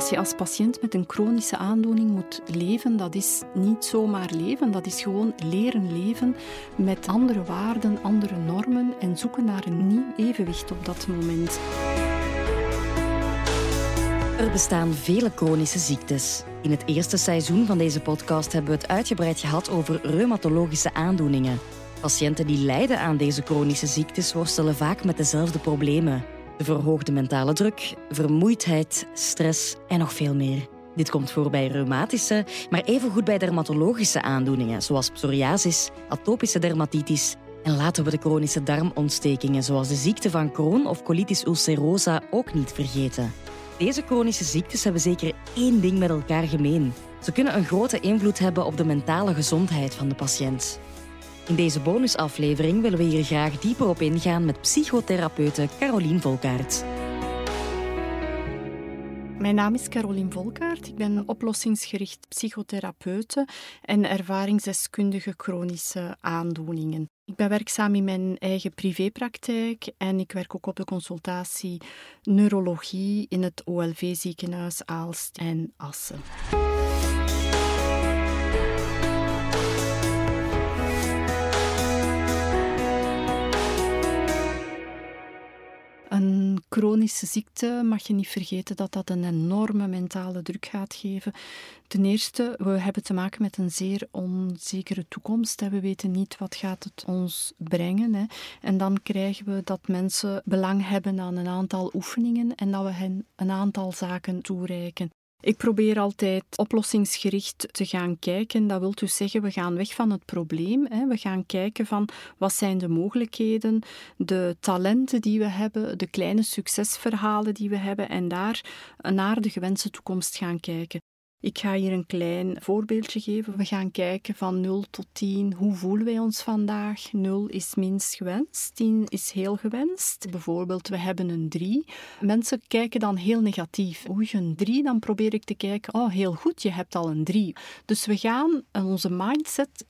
Als je als patiënt met een chronische aandoening moet leven, dat is niet zomaar leven, dat is gewoon leren leven met andere waarden, andere normen en zoeken naar een nieuw evenwicht op dat moment. Er bestaan vele chronische ziektes. In het eerste seizoen van deze podcast hebben we het uitgebreid gehad over reumatologische aandoeningen. Patiënten die lijden aan deze chronische ziektes worstelen vaak met dezelfde problemen. De verhoogde mentale druk, vermoeidheid, stress en nog veel meer. Dit komt voor bij reumatische, maar evengoed bij dermatologische aandoeningen, zoals psoriasis, atopische dermatitis en laten we de chronische darmontstekingen, zoals de ziekte van Crohn of colitis ulcerosa, ook niet vergeten. Deze chronische ziektes hebben zeker één ding met elkaar gemeen. Ze kunnen een grote invloed hebben op de mentale gezondheid van de patiënt. In deze bonusaflevering willen we hier graag dieper op ingaan met psychotherapeute Carolien Volkaert. Mijn naam is Carolien Volkaert. Ik ben oplossingsgericht psychotherapeute en ervaringsdeskundige chronische aandoeningen. Ik ben werkzaam in mijn eigen privépraktijk en ik werk ook op de consultatie neurologie in het OLV-ziekenhuis Aalst en Assen. Chronische ziekte mag je niet vergeten dat dat een enorme mentale druk gaat geven. Ten eerste, we hebben te maken met een zeer onzekere toekomst. We weten niet wat gaat het ons brengen. En dan krijgen we dat mensen belang hebben aan een aantal oefeningen en dat we hen een aantal zaken toereiken. Ik probeer altijd oplossingsgericht te gaan kijken. Dat wil dus zeggen, we gaan weg van het probleem. We gaan kijken van wat zijn de mogelijkheden, de talenten die we hebben, de kleine succesverhalen die we hebben en daar naar de gewenste toekomst gaan kijken. Ik ga hier een klein voorbeeldje geven. We gaan kijken van 0 tot 10. Hoe voelen wij ons vandaag? 0 is minst gewenst, 10 is heel gewenst. Bijvoorbeeld, we hebben een 3. Mensen kijken dan heel negatief. Oei, een 3, dan probeer ik te kijken. Oh, heel goed, je hebt al een 3. Dus we gaan onze mindset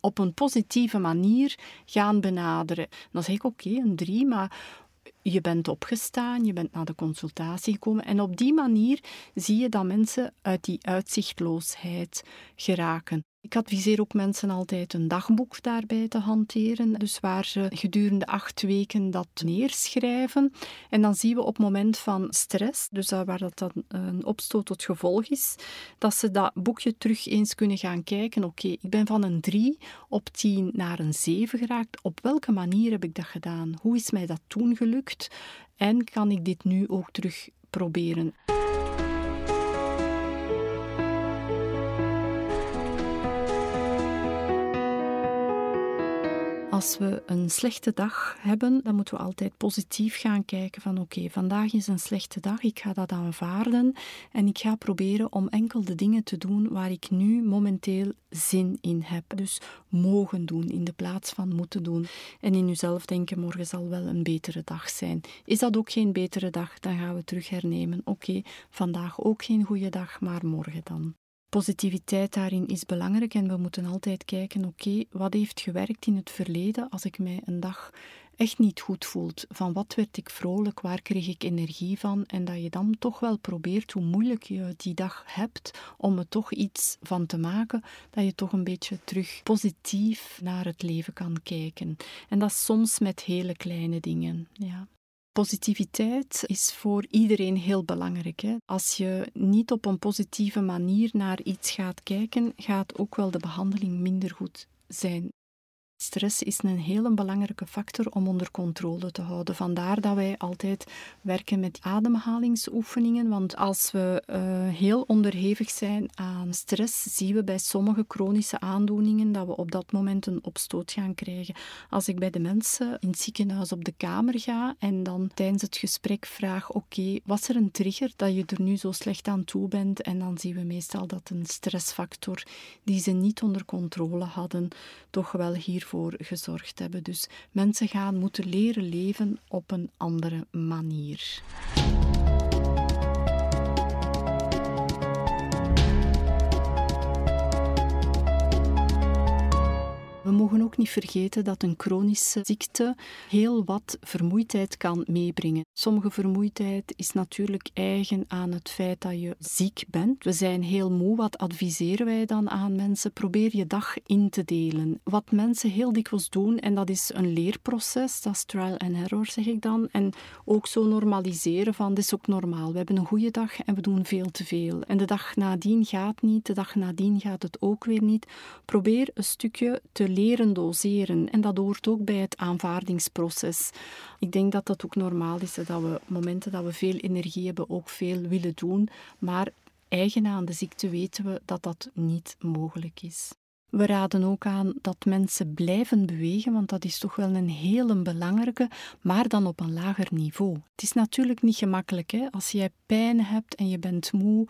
op een positieve manier gaan benaderen. Dan zeg ik oké, een 3, maar je bent opgestaan, je bent naar de consultatie gekomen en op die manier zie je dat mensen uit die uitzichtloosheid geraken. Ik adviseer ook mensen altijd een dagboek daarbij te hanteren, dus waar ze gedurende acht weken dat neerschrijven. En dan zien we op moment van stress, dus waar dat dan een opstoot tot gevolg is, dat ze dat boekje terug eens kunnen gaan kijken. Oké, ik ben van een 3 op 10 naar een 7 geraakt. Op welke manier heb ik dat gedaan? Hoe is mij dat toen gelukt? En kan ik dit nu ook terug proberen? Als we een slechte dag hebben, dan moeten we altijd positief gaan kijken van oké, vandaag is een slechte dag, ik ga dat aanvaarden en ik ga proberen om enkel de dingen te doen waar ik nu momenteel zin in heb. Dus mogen doen in de plaats van moeten doen. En in uzelf denken, morgen zal wel een betere dag zijn. Is dat ook geen betere dag, dan gaan we terug hernemen. Oké, vandaag ook geen goede dag, maar morgen dan positiviteit daarin is belangrijk en we moeten altijd kijken, oké, wat heeft gewerkt in het verleden als ik mij een dag echt niet goed voelt? Van wat werd ik vrolijk, waar kreeg ik energie van? En dat je dan toch wel probeert, hoe moeilijk je die dag hebt, om er toch iets van te maken, dat je toch een beetje terug positief naar het leven kan kijken. En dat soms met hele kleine dingen, ja. Positiviteit is voor iedereen heel belangrijk. Hè? Als je niet op een positieve manier naar iets gaat kijken, gaat ook wel de behandeling minder goed zijn. Stress is een hele belangrijke factor om onder controle te houden. Vandaar dat wij altijd werken met ademhalingsoefeningen. Want als we uh, heel onderhevig zijn aan stress, zien we bij sommige chronische aandoeningen dat we op dat moment een opstoot gaan krijgen. Als ik bij de mensen in het ziekenhuis op de kamer ga en dan tijdens het gesprek vraag: Oké, was er een trigger dat je er nu zo slecht aan toe bent? En dan zien we meestal dat een stressfactor die ze niet onder controle hadden, toch wel hiervoor gezorgd hebben. Dus mensen gaan moeten leren leven op een andere manier. We mogen ook niet vergeten dat een chronische ziekte heel wat vermoeidheid kan meebrengen. Sommige vermoeidheid is natuurlijk eigen aan het feit dat je ziek bent. We zijn heel moe. Wat adviseren wij dan aan mensen? Probeer je dag in te delen. Wat mensen heel dikwijls doen, en dat is een leerproces, dat is trial and error, zeg ik dan. En ook zo normaliseren van, dit is ook normaal. We hebben een goede dag en we doen veel te veel. En de dag nadien gaat niet, de dag nadien gaat het ook weer niet. Probeer een stukje te leren doseren. En dat hoort ook bij het aanvaardingsproces. Ik denk dat dat ook normaal is, dat we momenten dat we veel energie hebben ook veel willen doen. Maar eigen aan de ziekte weten we dat dat niet mogelijk is. We raden ook aan dat mensen blijven bewegen, want dat is toch wel een hele belangrijke, maar dan op een lager niveau. Het is natuurlijk niet gemakkelijk hè? als jij pijn hebt en je bent moe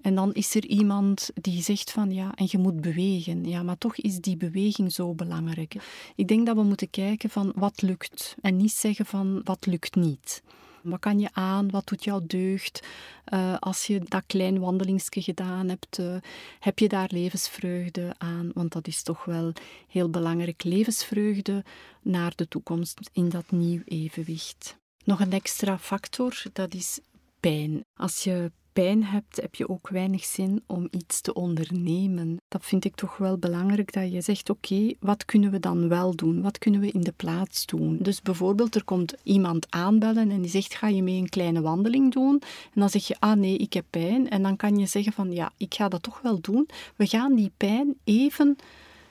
en dan is er iemand die zegt van ja, en je moet bewegen. Ja, maar toch is die beweging zo belangrijk. Ik denk dat we moeten kijken van wat lukt en niet zeggen van wat lukt niet. Wat kan je aan? Wat doet jou deugd? Uh, als je dat klein wandelingsje gedaan hebt, uh, heb je daar levensvreugde aan? Want dat is toch wel heel belangrijk. Levensvreugde naar de toekomst in dat nieuw evenwicht. Nog een extra factor, dat is pijn. Als je pijn hebt, heb je ook weinig zin om iets te ondernemen. Dat vind ik toch wel belangrijk dat je zegt: oké, wat kunnen we dan wel doen? Wat kunnen we in de plaats doen? Dus bijvoorbeeld, er komt iemand aanbellen en die zegt: ga je mee een kleine wandeling doen? En dan zeg je: ah nee, ik heb pijn. En dan kan je zeggen: van ja, ik ga dat toch wel doen. We gaan die pijn even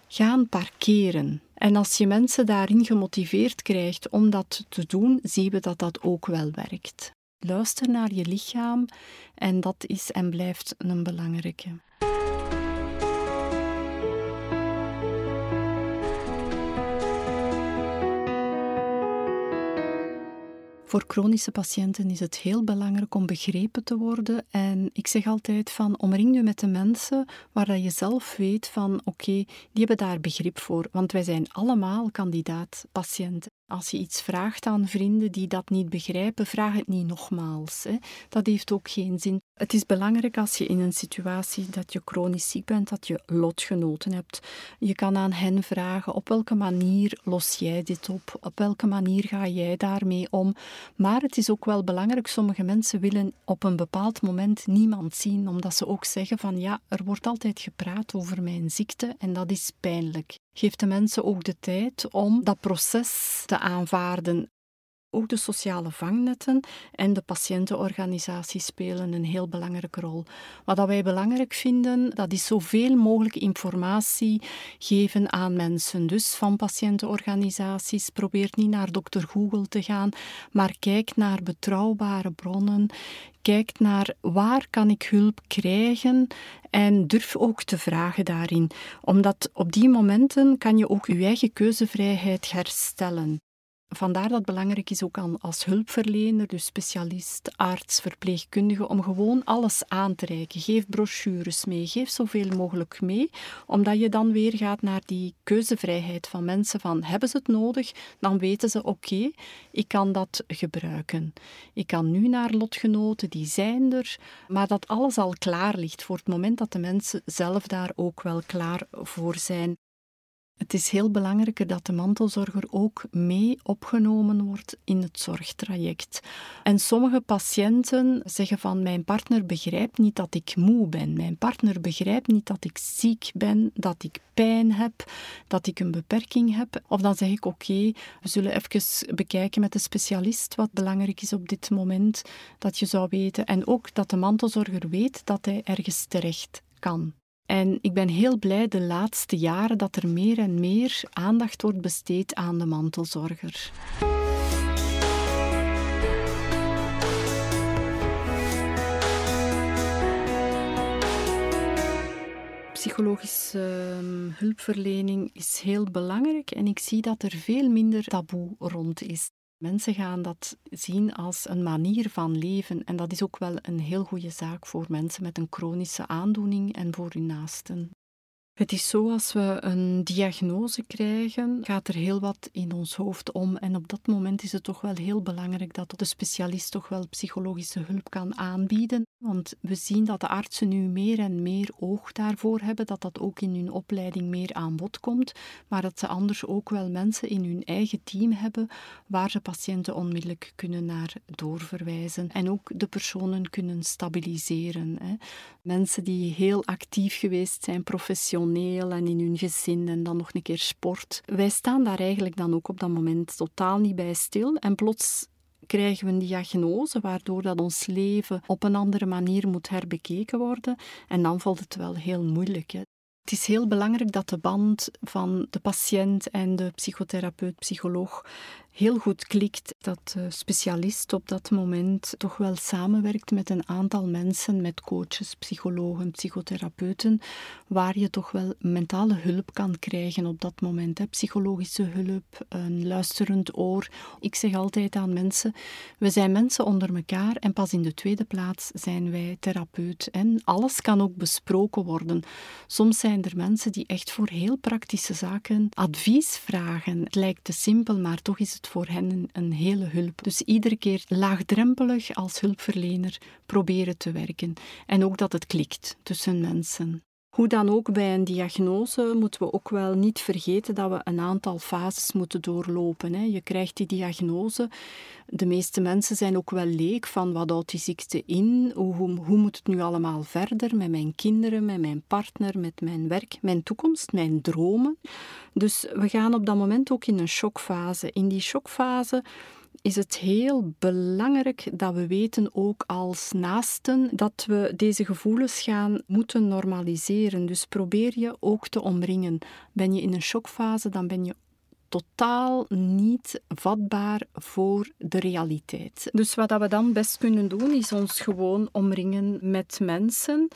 gaan parkeren. En als je mensen daarin gemotiveerd krijgt om dat te doen, zien we dat dat ook wel werkt. Luister naar je lichaam en dat is en blijft een belangrijke. Voor chronische patiënten is het heel belangrijk om begrepen te worden. En ik zeg altijd van omring je met de mensen waar je zelf weet van oké, die hebben daar begrip voor. Want wij zijn allemaal kandidaat patiënten. Als je iets vraagt aan vrienden die dat niet begrijpen, vraag het niet nogmaals. Hè. Dat heeft ook geen zin. Het is belangrijk als je in een situatie dat je chronisch ziek bent, dat je lotgenoten hebt. Je kan aan hen vragen op welke manier los jij dit op? Op welke manier ga jij daarmee om? Maar het is ook wel belangrijk, sommige mensen willen op een bepaald moment niemand zien, omdat ze ook zeggen van ja, er wordt altijd gepraat over mijn ziekte en dat is pijnlijk geeft de mensen ook de tijd om dat proces te aanvaarden. Ook de sociale vangnetten en de patiëntenorganisaties spelen een heel belangrijke rol. Wat wij belangrijk vinden, dat is zoveel mogelijk informatie geven aan mensen. Dus van patiëntenorganisaties, probeer niet naar dokter Google te gaan, maar kijk naar betrouwbare bronnen. Kijk naar waar kan ik hulp krijgen en durf ook te vragen daarin. Omdat op die momenten kan je ook je eigen keuzevrijheid herstellen. Vandaar dat het belangrijk is ook als hulpverlener, dus specialist, arts, verpleegkundige, om gewoon alles aan te reiken. Geef brochures mee, geef zoveel mogelijk mee, omdat je dan weer gaat naar die keuzevrijheid van mensen van hebben ze het nodig, dan weten ze oké, ik kan dat gebruiken. Ik kan nu naar lotgenoten, die zijn er, maar dat alles al klaar ligt voor het moment dat de mensen zelf daar ook wel klaar voor zijn. Het is heel belangrijk dat de mantelzorger ook mee opgenomen wordt in het zorgtraject. En sommige patiënten zeggen van mijn partner begrijpt niet dat ik moe ben. Mijn partner begrijpt niet dat ik ziek ben, dat ik pijn heb, dat ik een beperking heb. Of dan zeg ik oké, we zullen even bekijken met de specialist wat belangrijk is op dit moment dat je zou weten. En ook dat de mantelzorger weet dat hij ergens terecht kan. En ik ben heel blij de laatste jaren dat er meer en meer aandacht wordt besteed aan de mantelzorger. Psychologische ehm, hulpverlening is heel belangrijk en ik zie dat er veel minder taboe rond is. Mensen gaan dat zien als een manier van leven en dat is ook wel een heel goede zaak voor mensen met een chronische aandoening en voor hun naasten. Het is zo, als we een diagnose krijgen, gaat er heel wat in ons hoofd om. En op dat moment is het toch wel heel belangrijk dat de specialist toch wel psychologische hulp kan aanbieden. Want we zien dat de artsen nu meer en meer oog daarvoor hebben, dat dat ook in hun opleiding meer aan bod komt, maar dat ze anders ook wel mensen in hun eigen team hebben waar ze patiënten onmiddellijk kunnen naar doorverwijzen en ook de personen kunnen stabiliseren. Hè. Mensen die heel actief geweest zijn, professioneel en in hun gezin en dan nog een keer sport. Wij staan daar eigenlijk dan ook op dat moment totaal niet bij stil en plots krijgen we een diagnose waardoor dat ons leven op een andere manier moet herbekeken worden. En dan valt het wel heel moeilijk. Hè. Het is heel belangrijk dat de band van de patiënt en de psychotherapeut, psycholoog heel goed klikt. Dat de specialist op dat moment toch wel samenwerkt met een aantal mensen, met coaches, psychologen, psychotherapeuten, waar je toch wel mentale hulp kan krijgen op dat moment. Hè. Psychologische hulp, een luisterend oor. Ik zeg altijd aan mensen, we zijn mensen onder elkaar en pas in de tweede plaats zijn wij therapeut. En alles kan ook besproken worden. Soms zijn er mensen die echt voor heel praktische zaken advies vragen. Het lijkt te simpel, maar toch is het voor hen een hele hulp. Dus iedere keer laagdrempelig als hulpverlener proberen te werken. En ook dat het klikt tussen mensen. Hoe dan ook bij een diagnose moeten we ook wel niet vergeten dat we een aantal fases moeten doorlopen. Je krijgt die diagnose. De meeste mensen zijn ook wel leek van wat houdt die ziekte in? Hoe, hoe, hoe moet het nu allemaal verder met mijn kinderen, met mijn partner, met mijn werk, mijn toekomst, mijn dromen? Dus we gaan op dat moment ook in een shockfase. In die shockfase is het heel belangrijk dat we weten, ook als naasten, dat we deze gevoelens gaan moeten normaliseren. Dus probeer je ook te omringen. Ben je in een shockfase, dan ben je totaal niet vatbaar voor de realiteit. Dus wat we dan best kunnen doen, is ons gewoon omringen met mensen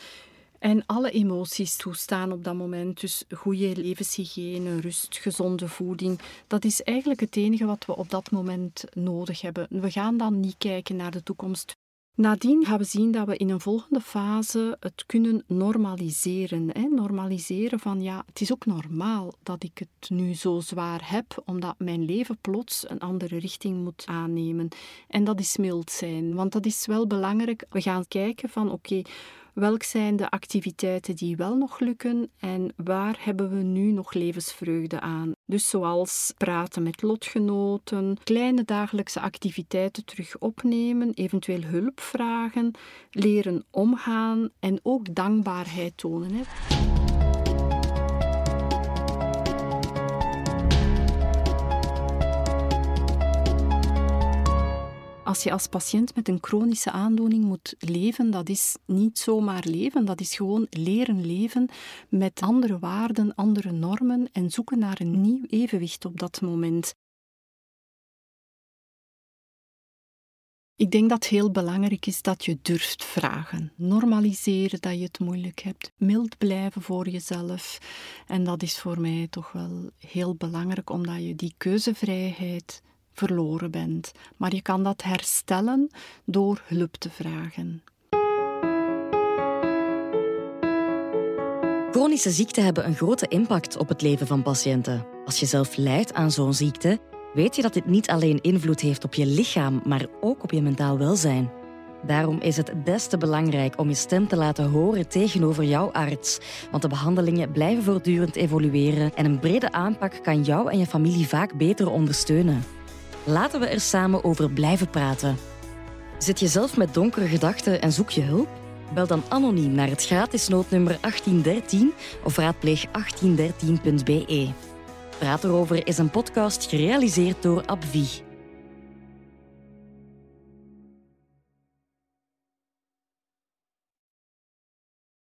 en alle emoties toestaan op dat moment. Dus goede levenshygiëne, rust, gezonde voeding. Dat is eigenlijk het enige wat we op dat moment nodig hebben. We gaan dan niet kijken naar de toekomst. Nadien gaan we zien dat we in een volgende fase het kunnen normaliseren. Hè? Normaliseren van ja, het is ook normaal dat ik het nu zo zwaar heb, omdat mijn leven plots een andere richting moet aannemen. En dat is mild zijn, want dat is wel belangrijk. We gaan kijken van oké, Welk zijn de activiteiten die wel nog lukken en waar hebben we nu nog levensvreugde aan? Dus zoals praten met lotgenoten, kleine dagelijkse activiteiten terug opnemen, eventueel hulp vragen, leren omgaan en ook dankbaarheid tonen. Hè. Als je als patiënt met een chronische aandoening moet leven, dat is niet zomaar leven, dat is gewoon leren leven met andere waarden, andere normen en zoeken naar een nieuw evenwicht op dat moment. Ik denk dat heel belangrijk is dat je durft vragen. Normaliseren dat je het moeilijk hebt. Mild blijven voor jezelf. En dat is voor mij toch wel heel belangrijk, omdat je die keuzevrijheid verloren bent. Maar je kan dat herstellen door hulp te vragen. Chronische ziekten hebben een grote impact op het leven van patiënten. Als je zelf lijdt aan zo'n ziekte, weet je dat dit niet alleen invloed heeft op je lichaam, maar ook op je mentaal welzijn. Daarom is het des te belangrijk om je stem te laten horen tegenover jouw arts. Want de behandelingen blijven voortdurend evolueren en een brede aanpak kan jou en je familie vaak beter ondersteunen. Laten we er samen over blijven praten. Zit je zelf met donkere gedachten en zoek je hulp? Bel dan anoniem naar het gratis noodnummer 1813 of raadpleeg 1813.be. Praat erover is een podcast gerealiseerd door Abvi.